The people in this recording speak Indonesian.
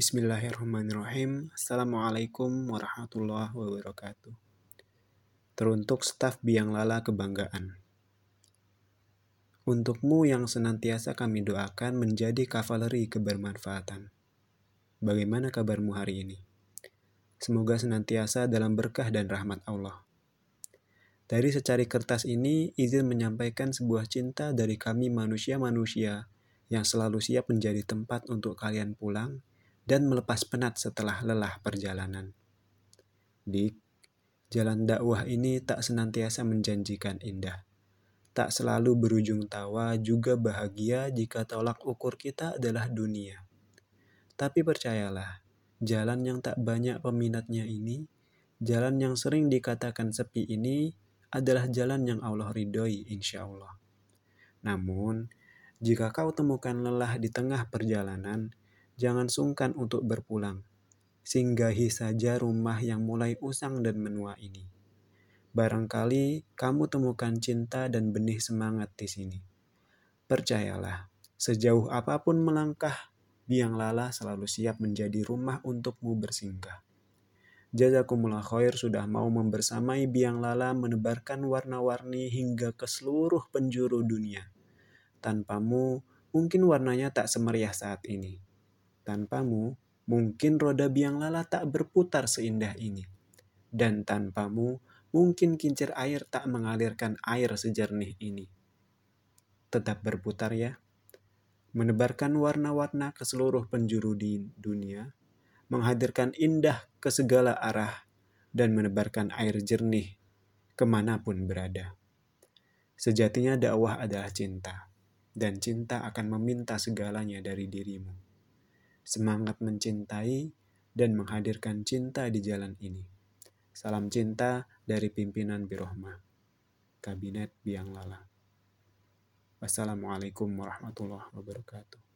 Bismillahirrahmanirrahim. Assalamualaikum warahmatullahi wabarakatuh. Teruntuk staf Biang Lala Kebanggaan. Untukmu yang senantiasa kami doakan menjadi kavaleri kebermanfaatan. Bagaimana kabarmu hari ini? Semoga senantiasa dalam berkah dan rahmat Allah. Dari secari kertas ini, izin menyampaikan sebuah cinta dari kami manusia-manusia yang selalu siap menjadi tempat untuk kalian pulang dan melepas penat setelah lelah perjalanan. Dik, jalan dakwah ini tak senantiasa menjanjikan indah. Tak selalu berujung tawa, juga bahagia jika tolak ukur kita adalah dunia. Tapi percayalah, jalan yang tak banyak peminatnya ini, jalan yang sering dikatakan sepi ini, adalah jalan yang Allah ridhoi insya Allah. Namun, jika kau temukan lelah di tengah perjalanan, jangan sungkan untuk berpulang. Singgahi saja rumah yang mulai usang dan menua ini. Barangkali kamu temukan cinta dan benih semangat di sini. Percayalah, sejauh apa pun melangkah, biang lala selalu siap menjadi rumah untukmu bersinggah. Jazakumullah khair sudah mau membersamai biang lala menebarkan warna-warni hingga ke seluruh penjuru dunia. Tanpamu, mungkin warnanya tak semeriah saat ini. Tanpamu, mungkin roda biang lala tak berputar seindah ini. Dan tanpamu, mungkin kincir air tak mengalirkan air sejernih ini. Tetap berputar ya. Menebarkan warna-warna ke seluruh penjuru di dunia, menghadirkan indah ke segala arah, dan menebarkan air jernih ke mana pun berada. Sejatinya dakwah adalah cinta, dan cinta akan meminta segalanya dari dirimu semangat mencintai, dan menghadirkan cinta di jalan ini. Salam cinta dari pimpinan Birohma, Kabinet Biang Lala. Wassalamualaikum warahmatullahi wabarakatuh.